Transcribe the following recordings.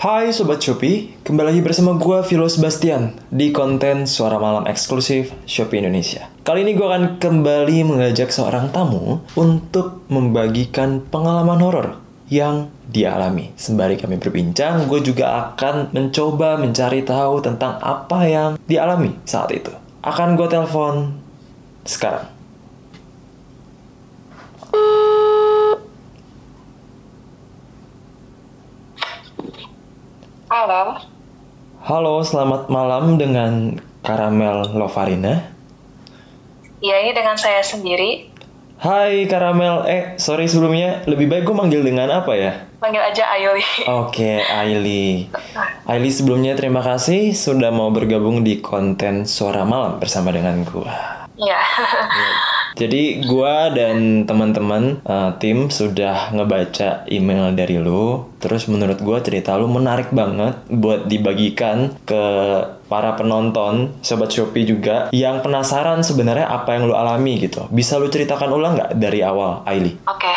Hai Sobat Shopee, kembali lagi bersama gue Vilo Sebastian di konten Suara Malam eksklusif Shopee Indonesia. Kali ini gue akan kembali mengajak seorang tamu untuk membagikan pengalaman horor yang dialami. Sembari kami berbincang, gue juga akan mencoba mencari tahu tentang apa yang dialami saat itu. Akan gue telepon sekarang. Halo, Halo, selamat malam dengan Karamel Lovarina. ya ini dengan saya sendiri. Hai Karamel, eh sorry sebelumnya, lebih baik gue manggil dengan apa ya? Panggil aja Ayoli. Oke, Aili. Aili sebelumnya terima kasih sudah mau bergabung di konten Suara Malam bersama dengan gua. Iya. Jadi gua dan teman-teman uh, tim sudah ngebaca email dari lu. Terus menurut gua cerita lu menarik banget buat dibagikan ke para penonton, sobat Shopee juga yang penasaran sebenarnya apa yang lu alami gitu. Bisa lu ceritakan ulang nggak dari awal, Aili? Oke.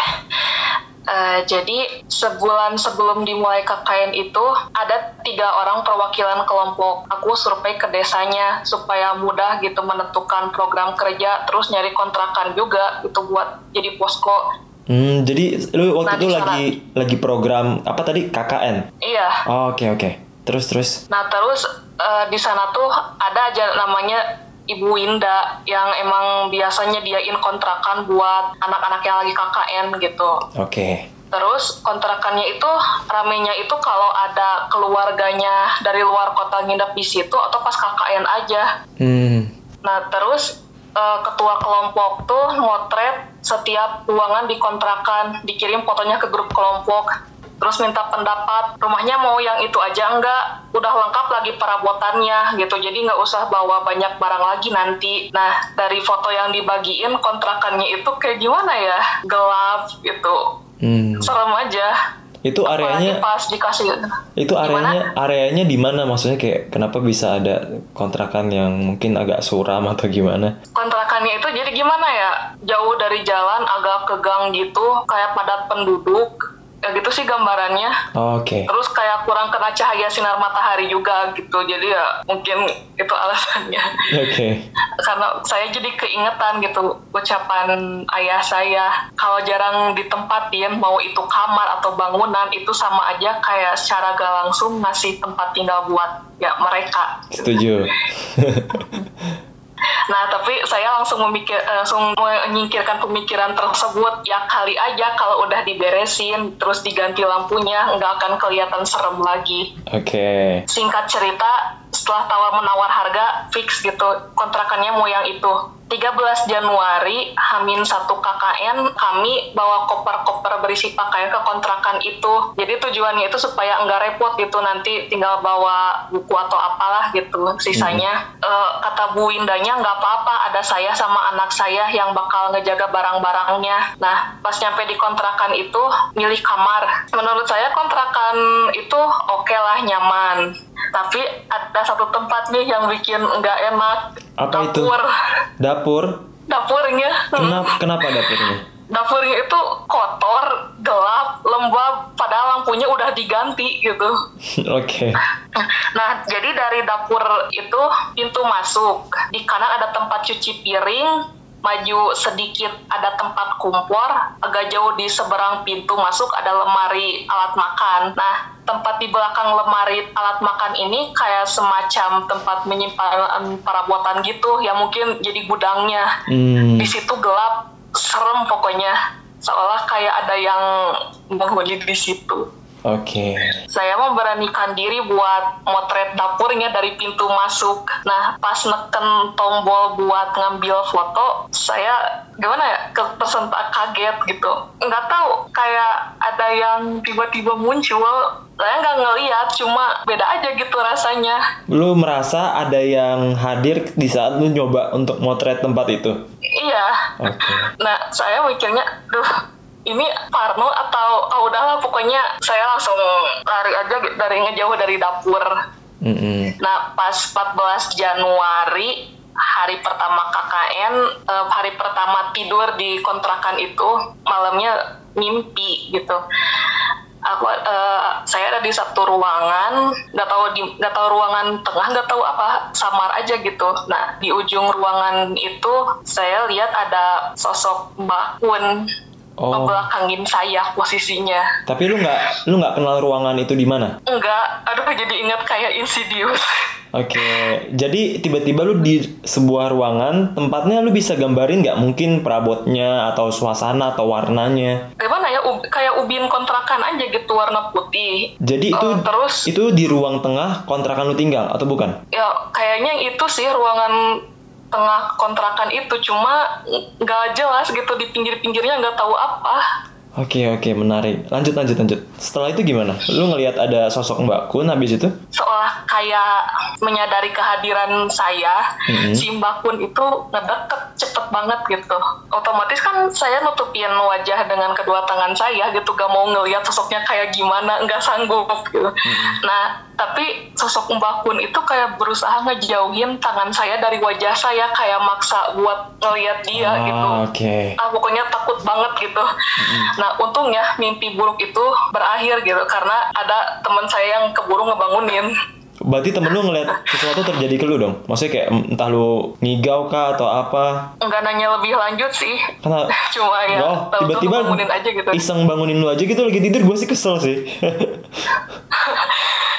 Eh, jadi sebulan sebelum dimulai KKN itu ada tiga orang perwakilan kelompok. Aku survei ke desanya supaya mudah gitu menentukan program kerja, terus nyari kontrakan juga gitu buat jadi posko. Hmm, jadi lu waktu Nah, itu lagi lagi program apa tadi KKN? Iya. Oh, Oke oke. Terus terus. Nah terus eh, di sana tuh ada aja namanya Ibu Winda yang emang biasanya diain kontrakan buat anak-anak yang lagi KKN gitu. Oke. Terus kontrakannya itu ramenya itu kalau ada keluarganya dari luar kota nginep di situ atau pas KKN aja. Hmm. Nah terus eh, ketua kelompok tuh motret setiap ruangan di kontrakan, dikirim fotonya ke grup kelompok. Terus minta pendapat, rumahnya mau yang itu aja enggak? Udah lengkap lagi perabotannya gitu, jadi nggak usah bawa banyak barang lagi nanti. Nah, dari foto yang dibagiin kontrakannya itu kayak gimana ya? Gelap gitu, Hmm. serem aja. Itu areanya Apalagi pas dikasih itu areanya areanya di mana maksudnya kayak kenapa bisa ada kontrakan yang mungkin agak suram atau gimana? kontrakannya itu jadi gimana ya jauh dari jalan agak ke gang gitu kayak padat penduduk ya gitu sih gambarannya Oke. terus kayak kurang kena cahaya sinar matahari juga gitu jadi ya mungkin itu alasannya Oke. karena saya jadi keingetan gitu ucapan ayah saya kalau jarang ditempatin mau itu kamar atau bangunan itu sama aja kayak secara gak langsung ngasih tempat tinggal buat ya mereka Setuju. Nah, tapi saya langsung memikir, eh, langsung menyingkirkan pemikiran tersebut. Ya kali aja kalau udah diberesin, terus diganti lampunya, nggak akan kelihatan serem lagi. Oke. Singkat cerita, setelah tawar menawar harga, fix gitu, kontrakannya mau yang itu. 13 Januari, Hamin 1 KKN, kami bawa koper-koper berisi pakaian ke kontrakan itu. Jadi tujuannya itu supaya nggak repot gitu, nanti tinggal bawa buku atau apalah gitu. Sisanya, eh, kata Bu Windanya nggak apa-apa, ada saya sama anak saya yang bakal ngejaga barang-barangnya. Nah, pas nyampe di kontrakan itu, milih kamar. Menurut saya kontrakan itu oke lah, nyaman. Tapi ada satu tempat nih yang bikin nggak enak. Apa itu? Dapur. Dapur. Dapurnya. Kenapa kenapa dapurnya? Dapurnya itu kotor, gelap, lembab, padahal lampunya udah diganti gitu. Oke. Nah, jadi dari dapur itu pintu masuk. Di kanan ada tempat cuci piring, maju sedikit ada tempat kompor, agak jauh di seberang pintu masuk ada lemari alat makan. Nah, tempat di belakang lemari alat makan ini kayak semacam tempat menyimpan perabotan gitu, ya mungkin jadi gudangnya. Hmm. Di situ gelap, serem pokoknya. Seolah kayak ada yang menghuni di situ Oke. saya memberanikan diri buat motret dapurnya dari pintu masuk. Nah, pas neken tombol buat ngambil foto, saya gimana ya, ke- tersentak kaget gitu. Nggak tahu, kayak ada yang tiba-tiba muncul. Saya nggak ngeliat, cuma beda aja gitu rasanya. Lu merasa ada yang hadir di saat lu nyoba untuk motret tempat itu? Iya. Oke. Nah, saya mikirnya, duh, ini Parno atau ah udahlah pokoknya saya langsung lari aja dari ngejauh dari dapur. Mm-mm. Nah, pas 14 Januari hari pertama KKN, eh, hari pertama tidur di kontrakan itu, malamnya mimpi gitu. aku eh, saya ada di satu ruangan nggak tahu di nggak tahu ruangan tengah nggak tahu apa samar aja gitu nah di ujung ruangan itu saya lihat ada sosok Mbak Kun Oh. ngebelakangin saya posisinya Tapi lu nggak lu nggak kenal ruangan itu di mana? enggak aduh jadi ingat kayak Insidious Oke, jadi tiba-tiba lu di sebuah ruangan, tempatnya lu bisa gambarin nggak mungkin perabotnya atau suasana atau warnanya. gimana ya ub- kayak ubin kontrakan aja gitu warna putih Jadi itu Oh, terus itu di ruang tengah kontrakan lu tinggal atau bukan? ya kayaknya itu sih ruangan tengah kontrakan itu cuma nggak jelas gitu di pinggir-pinggirnya nggak tahu apa Oke oke menarik. Lanjut lanjut lanjut. Setelah itu gimana? Lu ngelihat ada sosok Mbak Kun habis itu? seolah kayak menyadari kehadiran saya Mhm. si Mbak Kun itu ngedeket cepet banget gitu otomatis kan saya nutupin wajah dengan kedua tangan saya gitu gak mau ngelihat sosoknya kayak gimana nggak sanggup gitu nah tapi sosok Mbak Kun itu kayak berusaha ngejauhin tangan saya dari wajah saya kayak maksa buat ngelihat dia Ah, gitu Oke. ah pokoknya takut banget gitu. Nah untungnya mimpi buruk itu berakhir gitu karena ada teman saya yang keburu ngebangunin. Berarti temen lu ngelihat sesuatu terjadi ke lu dong? Maksudnya kayak entah lu ngigau kah atau apa? Enggak nanya lebih lanjut sih. Karena Cuma ya oh, tiba-tiba ngebangunin aja gitu. iseng bangunin lu aja gitu lagi tidur gue sih kesel sih.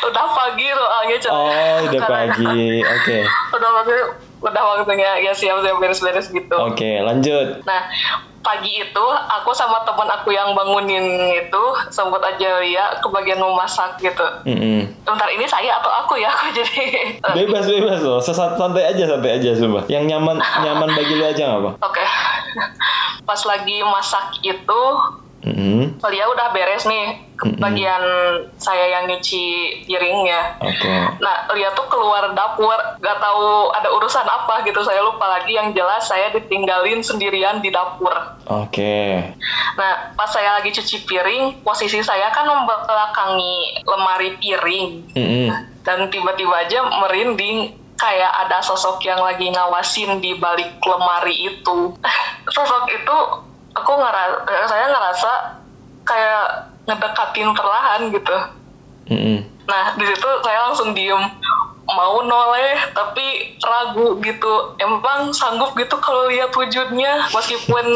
Udah pagi soalnya Cen. oh udah Karena- pagi. Oke. udah pagi udah waktunya ya siap-siap beres-beres gitu. Oke lanjut. Nah, pagi itu aku sama teman aku yang bangunin itu sempat aja ya ke bagian memasak gitu. Mm-mm. Bentar ini saya atau aku ya aku jadi Bebas bebas loh. Sesat santai aja santai aja coba. Yang nyaman nyaman bagi lu aja nggak apa? Oke. Pas lagi masak itu Mm-mm. Lia udah beres nih ke Mm-mm. bagian saya yang nyuci piringnya. Oke. Nah, Lia tuh keluar dapur, gak tahu ada urusan apa gitu. Saya lupa lagi. Yang jelas saya ditinggalin sendirian di dapur. Oke. Nah, pas saya lagi cuci piring, posisi saya kan membelakangi lemari piring. Mm-mm. Dan tiba-tiba aja merinding kayak ada sosok yang lagi ngawasin di balik lemari itu. sosok itu aku ngerasa saya ngerasa kayak ngedekatin perlahan gitu. Mm-mm. Nah, di situ saya langsung diem mau noleh tapi ragu gitu emang sanggup gitu kalau lihat wujudnya meskipun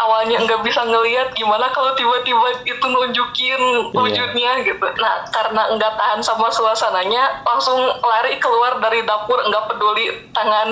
awalnya nggak bisa ngelihat gimana kalau tiba-tiba itu nunjukin Iya. wujudnya gitu nah karena nggak tahan sama suasananya langsung lari keluar dari dapur nggak peduli tangan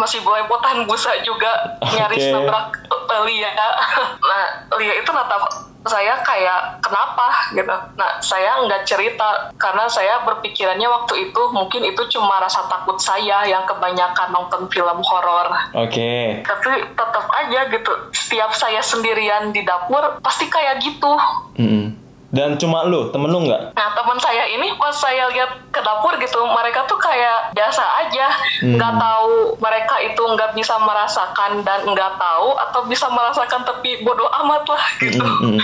masih belepotan busa juga nyaris Oke. nabrak eh, Lia nah Lia itu natap saya kayak kenapa gitu. Nah saya nggak cerita karena saya berpikirannya waktu itu mungkin itu cuma rasa takut saya yang kebanyakan nonton film horor. Oke. Tapi tetap aja gitu. Setiap saya sendirian di dapur pasti kayak gitu. Mm-mm. Dan cuma lu, temen lu nggak? Nah teman saya ini pas saya lihat ke dapur gitu, mereka tuh kayak biasa aja, Hmm. nggak tahu mereka itu nggak bisa merasakan dan nggak tahu atau bisa merasakan tapi bodoh amat lah gitu. Mm-mm.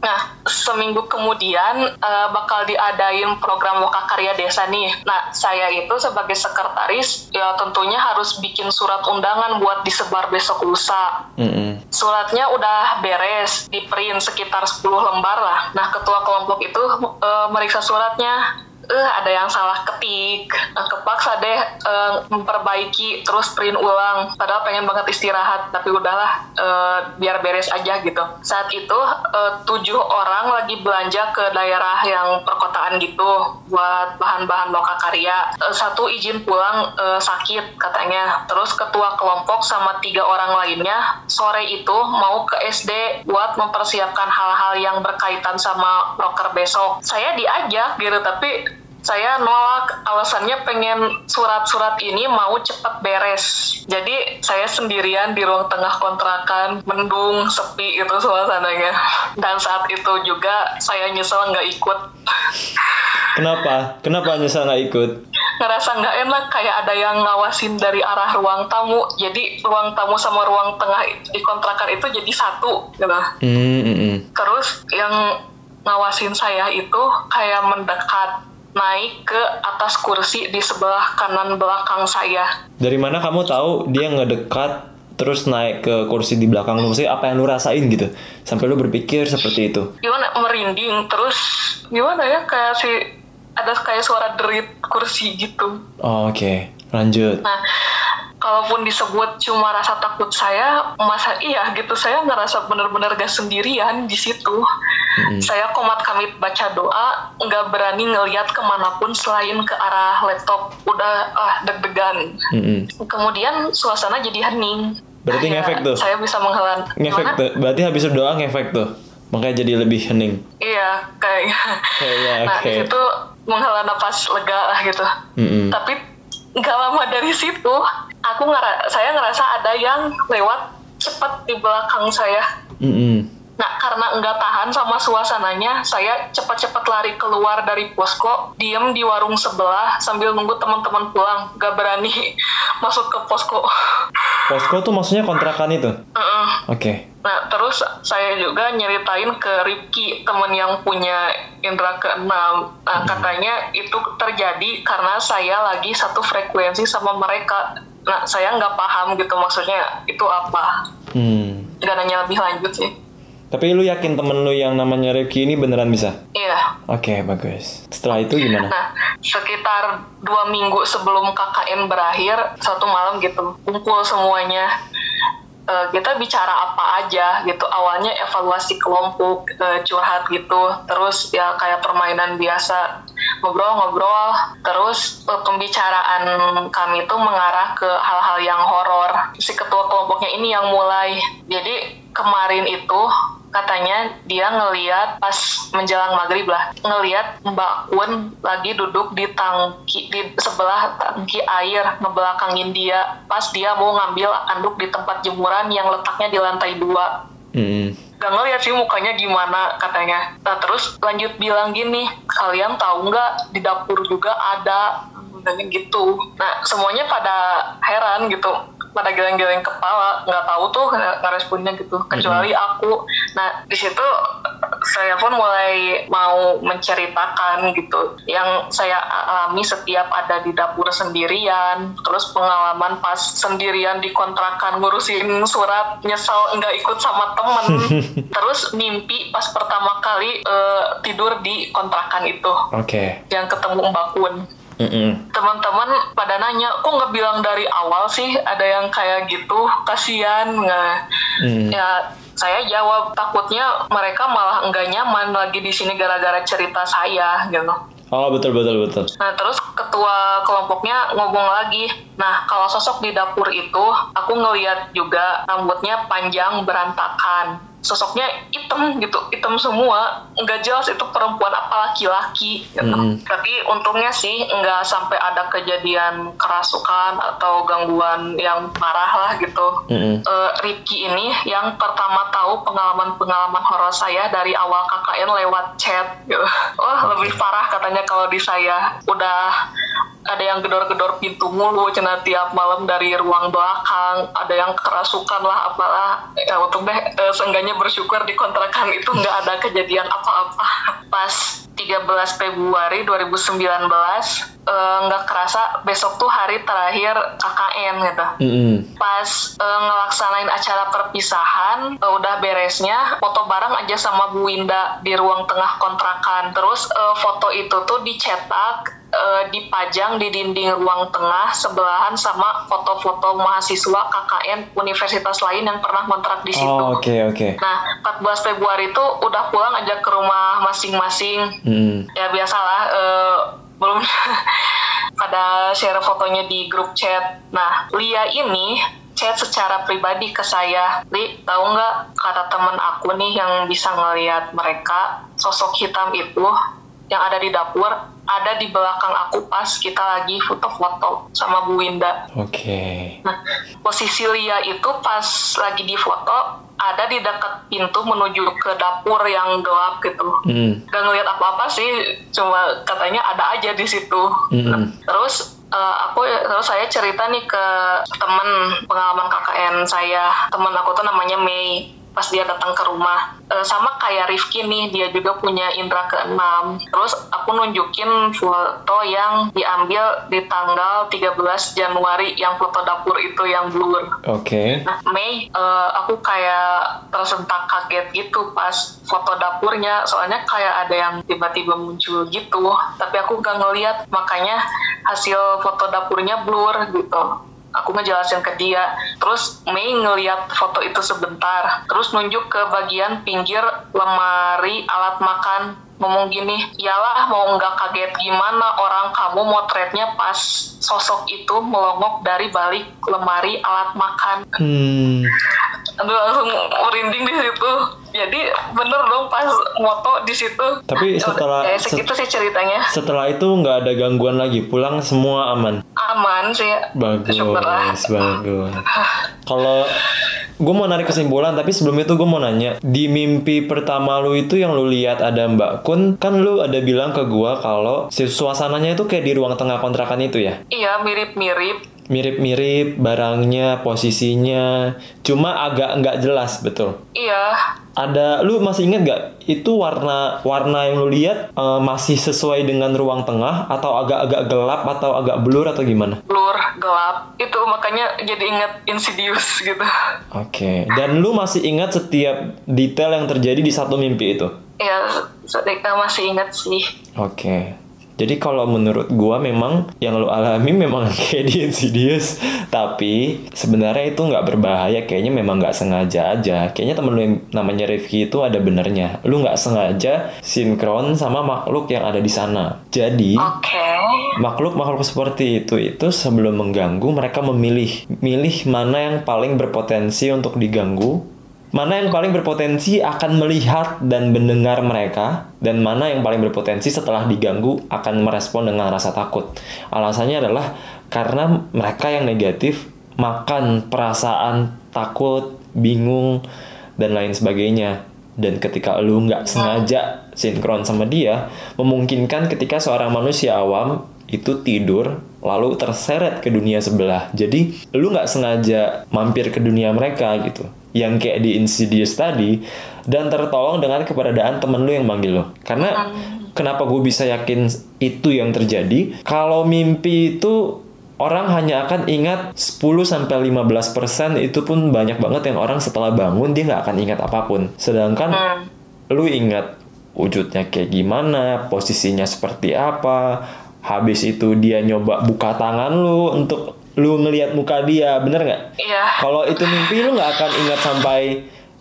Nah, seminggu kemudian eh, bakal diadain program Lokakarya Desa nih. Nah, saya itu sebagai sekretaris ya tentunya harus bikin surat undangan buat disebar besok lusa. Mm-mm. Suratnya udah beres, di print sekitar 10 lembar lah. Nah, ketua kelompok itu eh, meriksa suratnya. Eh, ada yang salah ketik. Nah, kepaksa deh eh, memperbaiki terus print ulang. Padahal pengen banget istirahat, tapi udahlah eh, biar beres aja gitu. Saat itu eh, tujuh orang lagi belanja ke daerah yang perkotaan gitu buat bahan-bahan lokakarya. Eh, satu izin pulang eh, sakit katanya. Terus ketua kelompok sama tiga orang lainnya sore itu mau ke SD buat mempersiapkan hal-hal yang berkaitan sama proker besok. Saya diajak gitu tapi saya nolak alasannya pengen surat-surat ini mau cepat beres. Jadi saya sendirian di ruang tengah kontrakan, mendung, sepi itu suasananya. Dan saat itu juga saya nyesel nggak ikut. Kenapa? Kenapa nyesel nggak ikut? Ngerasa nggak enak kayak ada yang ngawasin dari arah ruang tamu. Jadi ruang tamu sama ruang tengah di kontrakan itu jadi satu gitu. Mm-mm. Terus yang ngawasin saya itu kayak mendekat naik ke atas kursi di sebelah kanan belakang saya. Dari mana kamu tahu dia ngedekat terus naik ke kursi di belakang lu? Maksudnya apa yang lu rasain gitu? Sampai lu berpikir seperti itu. Gimana? Merinding. Terus gimana ya? Kayak si ada kayak suara derit kursi gitu. Oh, oke. Lanjut. Nah kalaupun disebut cuma rasa takut saya masa iya gitu. Saya ngerasa bener-bener gak sendirian di situ. Mm-hmm. saya komat kamit baca doa nggak berani ngelihat ke mana pun selain ke arah laptop. Udah ah deg-degan. Mm-hmm. kemudian suasana jadi hening. Berarti ngefek tuh? saya bisa menghela ngefek tuh? Berarti habis doa ngefek tuh? Makanya jadi lebih hening? Iya kayaknya kayaknya nah okay. itu menghela nafas lega lah gitu. Mm-hmm. tapi nggak lama dari situ aku ngera saya ngerasa ada yang lewat cepat di belakang saya. Mm -hmm. Nah, karena enggak tahan sama suasananya, saya cepat-cepat lari keluar dari posko, diem di warung sebelah sambil nunggu teman-teman pulang. Gak berani masuk ke posko. Posko tuh maksudnya kontrakan itu? -uh. Oke. Okay. Nah, terus saya juga nyeritain ke Ripki, teman yang punya indera keenam. Nah, hmm. katanya itu terjadi karena saya lagi satu frekuensi sama mereka nah saya nggak paham gitu maksudnya itu apa hmm. nggak nanya lebih lanjut sih tapi lu yakin temen lu yang namanya Reki ini beneran bisa? Iya. Oke, okay, bagus. Setelah itu gimana? Nah, sekitar dua minggu sebelum KKN berakhir, satu malam gitu, kumpul semuanya uh, kita bicara apa aja gitu. Awalnya evaluasi kelompok uh, curhat gitu. Terus ya kayak permainan biasa ngobrol-ngobrol. Terus uh, pembicaraan kami itu mengarah ke hal-hal yang horor. Si ketua kelompoknya ini yang mulai. Jadi kemarin itu katanya dia ngeliat pas menjelang maghrib lah ngeliat Mbak Kun lagi duduk di tangki di sebelah tangki air ngebelakangin dia. Pas dia mau ngambil anduk di tempat jemuran yang letaknya di lantai dua. Mm. gak ngeliat sih mukanya gimana katanya. Nah terus lanjut bilang gini kalian tahu nggak di dapur juga ada? Dan gitu. Nah semuanya pada heran gitu pada geleng-geleng kepala nggak tahu tuh ngeresponnya gitu. Kecuali mm-hmm. aku. Nah di situ saya pun mulai mau menceritakan gitu. Yang saya alami setiap ada di dapur sendirian. Terus pengalaman pas sendirian di kontrakan ngurusin surat nyesel nggak ikut sama temen. Terus mimpi pas pertama kali uh, tidur di kontrakan itu. Oke. Okay. yang ketemu Mbak Kun Mm-mm. Teman-teman pada nanya, kok nggak bilang dari awal sih ada yang kayak gitu, kasihan nggak? Mm. Ya saya jawab takutnya mereka malah enggak nyaman lagi di sini gara-gara cerita saya gitu. Oh betul betul betul. Nah terus ketua kelompoknya ngomong lagi, nah kalau sosok di dapur itu aku ngeliat juga rambutnya panjang berantakan sosoknya hitam gitu hitam semua nggak jelas itu perempuan apa laki-laki gitu. Mm. tapi untungnya sih nggak sampai ada kejadian kerasukan atau gangguan yang parah lah gitu mm. uh, Ricky ini yang pertama tahu pengalaman-pengalaman horor saya dari awal KKN lewat chat gitu oh okay. lebih parah katanya kalau di saya udah ada yang gedor-gedor pintu mulu cina tiap malam dari ruang belakang. Ada yang kerasukan lah apalah. Ya untuk deh e, seenggaknya bersyukur di kontrakan itu nggak ada kejadian apa-apa. Pas 13 Februari 2019 eh, nggak uh, kerasa besok tuh hari terakhir KKN gitu. Mm -hmm. Pas uh, ngelaksanain acara perpisahan uh, udah beresnya foto bareng aja sama Bu Winda di ruang tengah kontrakan. Terus uh, foto itu tuh dicetak uh, dipajang di dinding ruang tengah sebelahan sama foto-foto mahasiswa KKN universitas lain yang pernah kontrak di situ. Oh, oke okay, oke. Okay. Nah, 14 Februari itu udah pulang aja ke rumah masing-masing. Hmm. Ya biasalah uh, belum pada share fotonya di grup chat. Nah, Lia ini chat secara pribadi ke saya, Li, tahu nggak kata temen aku nih yang bisa ngelihat mereka sosok hitam itu yang ada di dapur ada di belakang aku pas kita lagi foto-foto sama Bu Winda. Oke. Okay. Nah, posisi Lia itu pas lagi di foto ada di dekat pintu menuju ke dapur yang gelap gitu. Mm. Gak ngeliat apa-apa sih, cuma katanya ada aja di situ. Mm. Nah, terus uh, aku terus saya cerita nih ke temen pengalaman KKN saya. Temen aku tuh namanya Mei pas dia datang ke rumah. E, sama kayak Rifki nih, dia juga punya indera keenam. Terus aku nunjukin foto yang diambil di tanggal 13 Januari yang foto dapur itu yang blur. Oke. Okay. Nah, Mei, uh, aku kayak tersentak kaget gitu pas foto dapurnya, soalnya kayak ada yang tiba-tiba muncul gitu. Tapi aku gak ngeliat, makanya hasil foto dapurnya blur gitu aku ngejelasin ke dia terus Mei ngeliat foto itu sebentar terus nunjuk ke bagian pinggir lemari alat makan ngomong gini, iyalah mau nggak kaget gimana orang kamu motretnya pas sosok itu melongok dari balik lemari alat makan. Hmm. Aduh langsung merinding di situ. Jadi bener dong pas moto di situ. Tapi setelah ya, segitu sih ceritanya. Setelah itu nggak ada gangguan lagi, pulang semua aman. Aman sih. Bagus, bagus. Kalau gue mau narik kesimpulan tapi sebelum itu gue mau nanya di mimpi pertama lu itu yang lu lihat ada Mbak Kun kan lu ada bilang ke gue kalau suasananya itu kayak di ruang tengah kontrakan itu ya iya mirip-mirip mirip-mirip barangnya posisinya cuma agak nggak jelas betul iya ada lu masih inget gak itu warna warna yang lu lihat uh, masih sesuai dengan ruang tengah atau agak-agak gelap atau agak blur atau gimana? Blur, gelap. Itu makanya jadi inget Insidious gitu. Oke. Okay. Dan lu masih ingat setiap detail yang terjadi di satu mimpi itu? Iya, masih ingat sih. Oke. Okay. Jadi kalau menurut gua memang yang lo alami memang kayak di Insidious, tapi sebenarnya itu nggak berbahaya. Kayaknya memang nggak sengaja aja. Kayaknya temen lu yang namanya Rifki itu ada benernya. Lu nggak sengaja sinkron sama makhluk yang ada di sana. Jadi okay. makhluk makhluk seperti itu itu sebelum mengganggu mereka memilih milih mana yang paling berpotensi untuk diganggu mana yang paling berpotensi akan melihat dan mendengar mereka dan mana yang paling berpotensi setelah diganggu akan merespon dengan rasa takut. Alasannya adalah karena mereka yang negatif makan perasaan takut, bingung dan lain sebagainya. Dan ketika lu nggak sengaja sinkron sama dia, memungkinkan ketika seorang manusia awam itu tidur lalu terseret ke dunia sebelah. Jadi lu nggak sengaja mampir ke dunia mereka gitu yang kayak di Insidious tadi dan tertolong dengan keberadaan temen lu yang manggil lo. Karena kenapa gue bisa yakin itu yang terjadi? Kalau mimpi itu orang hanya akan ingat 10 sampai 15% itu pun banyak banget yang orang setelah bangun dia nggak akan ingat apa pun. Sedangkan hmm. lu ingat wujudnya kayak gimana, posisinya seperti apa, habis itu dia nyoba buka tangan lu untuk lu ngelihat muka dia bener nggak? Iya. Kalau itu mimpi lu nggak akan ingat sampai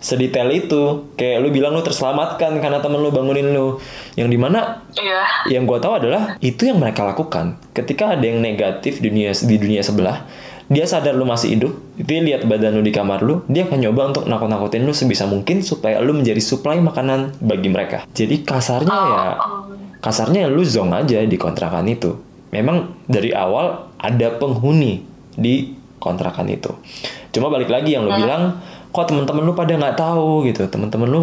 sedetail itu. Kayak lu bilang lu terselamatkan karena temen lu bangunin lu. Yang di mana? Iya. Yang gua tahu adalah itu yang mereka lakukan. Ketika ada yang negatif di dunia di dunia sebelah, dia sadar lu masih hidup, dia lihat badan lu di kamar lu, dia akan nyoba untuk nakut-nakutin lu sebisa mungkin supaya lu menjadi suplai makanan bagi mereka. Jadi kasarnya ya, oh, ya, kasarnya lu zong aja di kontrakan itu memang dari awal ada penghuni di kontrakan itu. Cuma balik lagi yang lu hmm. bilang, kok teman-teman lu pada nggak tahu gitu, teman-teman lu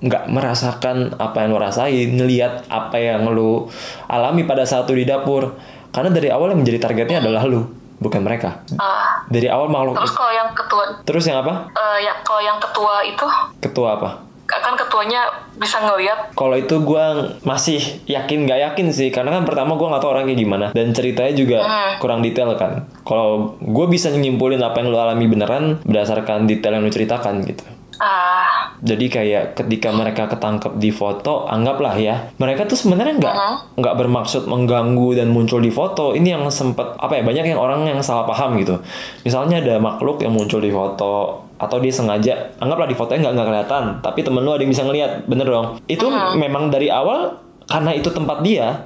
nggak merasakan apa yang lu rasain, ngelihat apa yang lu alami pada saat di dapur. Karena dari awal yang menjadi targetnya adalah lu, bukan mereka. Uh, dari awal makhluk. Terus kalau yang ketua. Terus yang apa? Uh, ya kalau yang ketua itu. Ketua apa? Kan ketuanya bisa ngeliat kalau itu gue masih yakin nggak yakin sih karena kan pertama gue nggak tahu orangnya gimana dan ceritanya juga hmm. kurang detail kan kalau gue bisa nyimpulin apa yang lo alami beneran berdasarkan detail yang lo ceritakan gitu Ah. Jadi kayak ketika mereka ketangkep di foto, anggaplah ya, mereka tuh sebenarnya nggak uh-huh. nggak bermaksud mengganggu dan muncul di foto. Ini yang sempet apa ya banyak yang orang yang salah paham gitu. Misalnya ada makhluk yang muncul di foto, atau dia sengaja anggaplah di fotonya nggak nggak kelihatan tapi temen lu ada yang bisa ngelihat bener dong. Itu uh-huh. memang dari awal karena itu tempat dia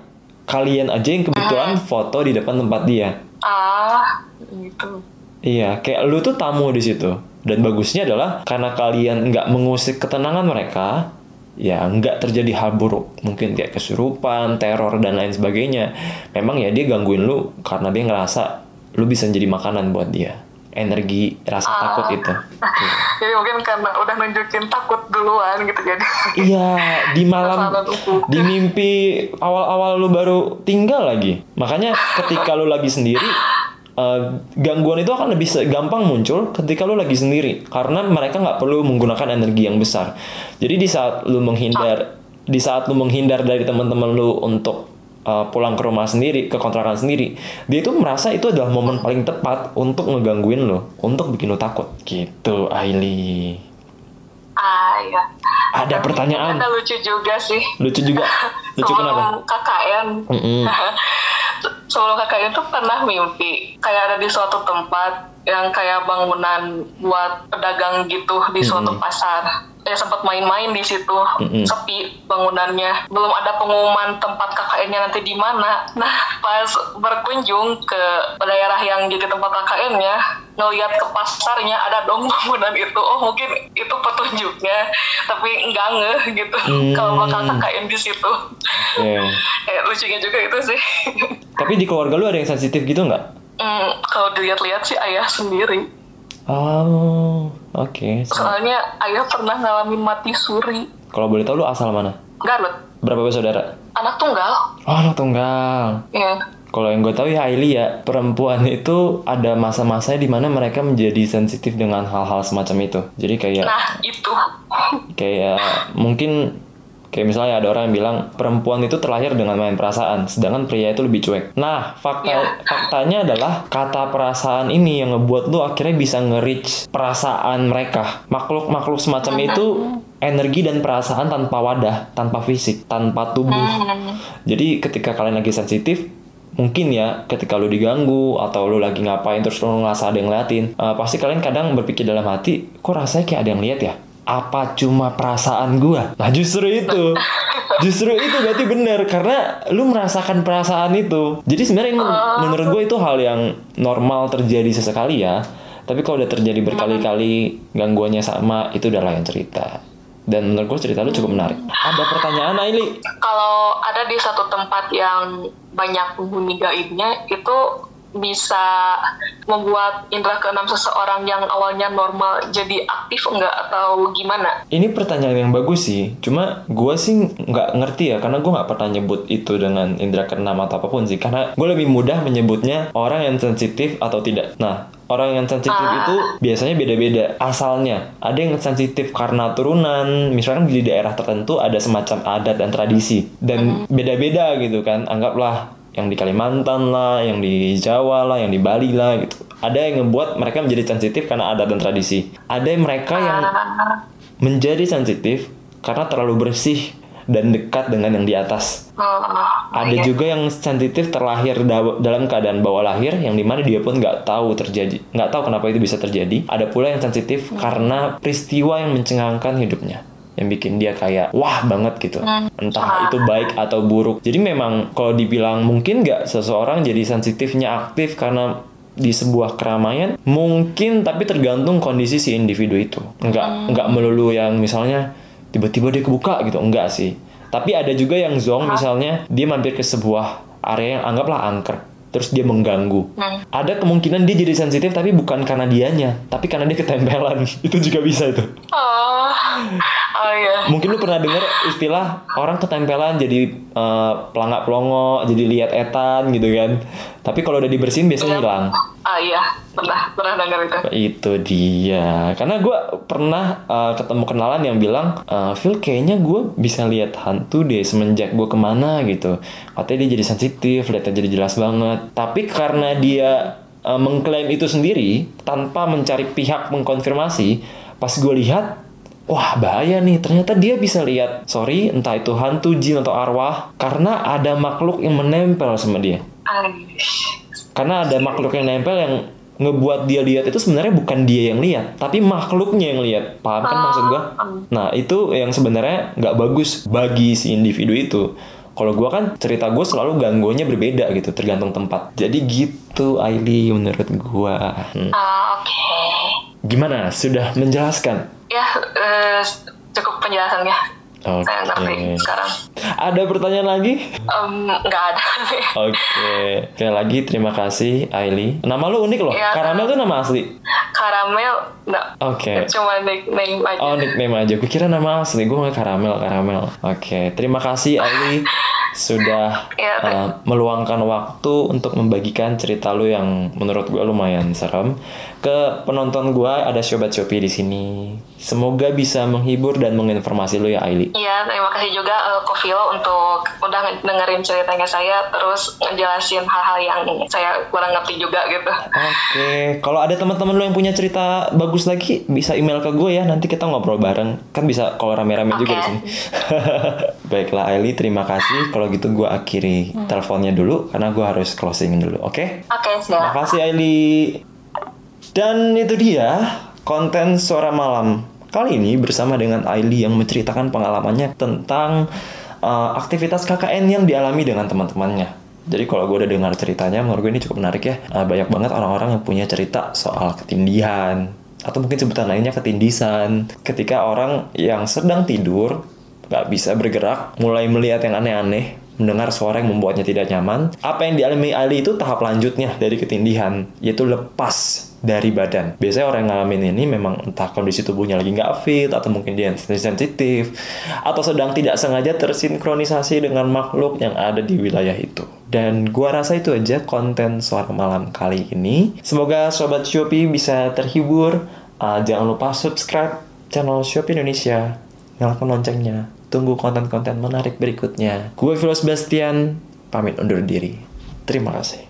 kalian aja yang kebetulan uh-huh. foto di depan tempat dia. Ah gitu. Iya kayak lu tuh tamu di situ. Dan bagusnya adalah karena kalian nggak mengusik ketenangan mereka ya nggak terjadi hal buruk. Mungkin kayak kesurupan teror dan lain sebagainya. Memang ya dia gangguin lu karena dia ngerasa lu bisa jadi makanan buat dia energi rasa uh, takut itu. Jadi mungkin karena udah nunjukin takut duluan gitu jadi. Iya, di malam di mimpi awal-awal lu baru tinggal lagi. Makanya ketika lu lagi sendiri eh, gangguan itu akan lebih gampang muncul ketika lu lagi sendiri karena mereka nggak perlu menggunakan energi yang besar. Jadi di saat lu menghindar di saat lu menghindar dari teman-teman lu untuk uh, pulang ke rumah sendiri, ke kontrakan sendiri, dia itu merasa itu adalah momen paling tepat untuk ngegangguin lo, untuk bikin lo takut. Gitu, Aili. Ah ya. Ada pertanyaan. Ada lucu juga sih. Lucu juga. Lucu Sebelum kenapa? KKN. Mm-mm. Sebelum KKN itu pernah mimpi kayak ada di suatu tempat yang kayak bangunan buat pedagang gitu di suatu pasar. Ya sempat main-main di situ, Mm-mm. sepi bangunannya. Belum ada pengumuman tempat KKN-nya nanti di mana. Nah, pas berkunjung ke daerah yang jadi tempat KKN-nya, ngelihat ke pasarnya ada dong bangunan itu. Oh, mungkin itu petunjuknya, tapi enggak ngeh gitu. Hmm. Kalau bakal KKN di situ. Oke. Kayak lucunya juga itu sih. Tapi di keluarga lu ada yang sensitif gitu nggak? Hmm, kalau dilihat-lihat sih ayah sendiri. Oh, oke. Soalnya ayah pernah ngalamin mati suri. Kalau boleh tahu lu asal mana? Garut. Berapa bersaudara? Anak tunggal. Oh, anak tunggal. Ya. Kalau yang gue tahu ya Aili ya, perempuan itu ada masa-masanya di mana mereka menjadi sensitif dengan hal-hal semacam itu. Jadi kayak Nah, itu. kayak mungkin kayak misalnya ada orang yang bilang perempuan itu terlahir dengan main perasaan, sedangkan pria itu lebih cuek. Nah, fakta Iya. faktanya adalah kata perasaan ini yang ngebuat lu akhirnya bisa nge-reach perasaan mereka. Makhluk-makhluk semacam itu energi dan perasaan tanpa wadah, tanpa fisik, tanpa tubuh. Hmm. Jadi ketika kalian lagi sensitif, mungkin ya ketika lu diganggu atau lu lagi ngapain terus lu ngerasa ada yang ngeliatin, eh, pasti kalian kadang berpikir dalam hati, kok rasanya kayak ada yang lihat ya? Apa cuma perasaan gua? Nah justru itu, justru itu berarti bener karena lu merasakan perasaan itu. Jadi sebenarnya men- menurut gue itu hal yang normal terjadi sesekali ya. Tapi kalau udah terjadi berkali-kali gangguannya sama, itu udah lain cerita. Dan menurut gue cerita lu cukup menarik. Ada pertanyaan Aili? Kalau ada di satu tempat yang banyak penghuni gaibnya, itu bisa membuat indera keenam seseorang yang awalnya normal jadi aktif enggak atau gimana? Ini pertanyaan yang bagus sih. Cuma gue sih nggak ngerti ya, karena gue nggak pernah nyebut itu dengan indera keenam atau apa pun sih. Karena gue lebih mudah menyebutnya orang yang sensitif atau tidak. Nah, orang yang sensitif Ah. itu biasanya beda-beda asalnya. Ada yang sensitif karena turunan, misalkan di daerah tertentu ada semacam adat dan tradisi dan beda-beda gitu kan. Anggaplah yang di Kalimantan lah, yang di Jawa lah, yang di Bali lah gitu. Ada yang ngebuat mereka menjadi sensitif karena adat dan tradisi. Ada yang mereka yang Ah, menjadi sensitif karena terlalu bersih dan dekat dengan yang di atas. oh, Ada iya. juga yang sensitif terlahir da- dalam keadaan bawah lahir yang di mana dia pun nggak tahu terjadi, nggak tahu kenapa itu bisa terjadi. Ada pula yang sensitif karena peristiwa yang mencengangkan hidupnya yang bikin dia kayak wah banget gitu. Entah itu baik atau buruk. Jadi memang kalau dibilang mungkin nggak seseorang jadi sensitifnya aktif karena di sebuah keramaian mungkin tapi tergantung kondisi si individu itu. Nggak nggak melulu yang misalnya tiba-tiba dia kebuka gitu. Enggak sih. Tapi ada juga yang zong misalnya dia mampir ke sebuah area yang anggaplah angker terus dia mengganggu. Hmm. ada kemungkinan dia jadi sensitif tapi bukan karena dianya tapi karena dia ketempelan. Itu juga bisa itu. Oh, oh iya. mungkin lu pernah dengar istilah orang ketempelan jadi eh, pelangak pelongo jadi lihat etan gitu kan. Tapi kalau udah dibersihin biasanya hilang. Ah iya, pernah pernah dengar itu. itu dia. Karena gue pernah eh, ketemu kenalan yang bilang eh, Phil kayaknya gue bisa lihat hantu deh semenjak gue ke mana gitu. Katanya dia jadi sensitif lihatnya jadi jelas banget. Tapi karena dia mengklaim itu sendiri tanpa mencari pihak mengkonfirmasi pas gue lihat Wah bahaya nih, ternyata dia bisa lihat, sorry, entah itu hantu, jin, atau arwah, karena ada makhluk yang menempel sama dia. Karena ada makhluk yang nempel yang ngebuat dia lihat itu sebenarnya bukan dia yang lihat, tapi makhluknya yang lihat. Paham kan maksud gua? Nah itu yang sebenarnya nggak bagus bagi si individu itu. Kalau gua kan cerita gue selalu gangguannya berbeda gitu, tergantung tempat. Jadi gitu, Aili menurut gua. Hmm. Ah, oke. Gimana? Sudah menjelaskan? Ya, eh, cukup penjelasannya. Oke. Saya ngerti sekarang. Ada pertanyaan lagi? Em, nggak ada. Oke. Sekali lagi terima kasih Aili. Nama lu unik loh. Iya. Karamel tuh nama asli. Karamel, nggak. Oke. Cuma nickname aja. Oh nickname aja. Gue kira nama asli. Gue nggak karamel karamel. Oke. Terima kasih Aili. sudah uh, meluangkan waktu untuk membagikan cerita lu yang menurut gue lumayan serem ke penonton gue ada sobat Shopee di sini. Semoga bisa menghibur dan menginformasi lu ya Aili. Iya, terima kasih juga eh, Ko Vilo untuk udah nge- dengerin ceritanya saya terus ngejelasin hal-hal yang saya kurang ngerti juga gitu. Oke, kalau ada teman-teman lu yang punya cerita bagus lagi bisa email ke gue ya. Nanti kita ngobrol bareng. Kan bisa kalau rame-rame juga di sini. Baiklah Aili, terima kasih. Kalau gitu gue akhiri teleponnya dulu karena gue harus closing dulu. Oke? Oke, Terima siap. kasih Aili. Dan itu dia konten suara malam kali ini bersama dengan Aili yang menceritakan pengalamannya tentang uh, aktivitas KKN yang dialami dengan teman-temannya. Jadi kalau gue udah dengar ceritanya, menurut gue ini cukup menarik ya. Uh, banyak banget orang-orang yang punya cerita soal ketindihan atau mungkin sebutan lainnya ketindisan. Ketika orang yang sedang tidur nggak bisa bergerak, mulai melihat yang aneh-aneh, mendengar suara yang membuatnya tidak nyaman. Apa yang dialami Ali itu tahap lanjutnya dari ketindihan, yaitu lepas dari badan. Biasanya orang yang ngalamin ini memang entah kondisi tubuhnya lagi nggak fit, atau mungkin dia sensitif, atau sedang tidak sengaja tersinkronisasi dengan makhluk yang ada di wilayah itu. Dan gua rasa itu aja konten suara malam kali ini. Semoga Sobat Shopee bisa terhibur. Uh, jangan lupa subscribe channel Shopee Indonesia. Nyalakan loncengnya. Tunggu konten-konten menarik berikutnya. Gue Philo Sebastian, pamit undur diri. Terima kasih.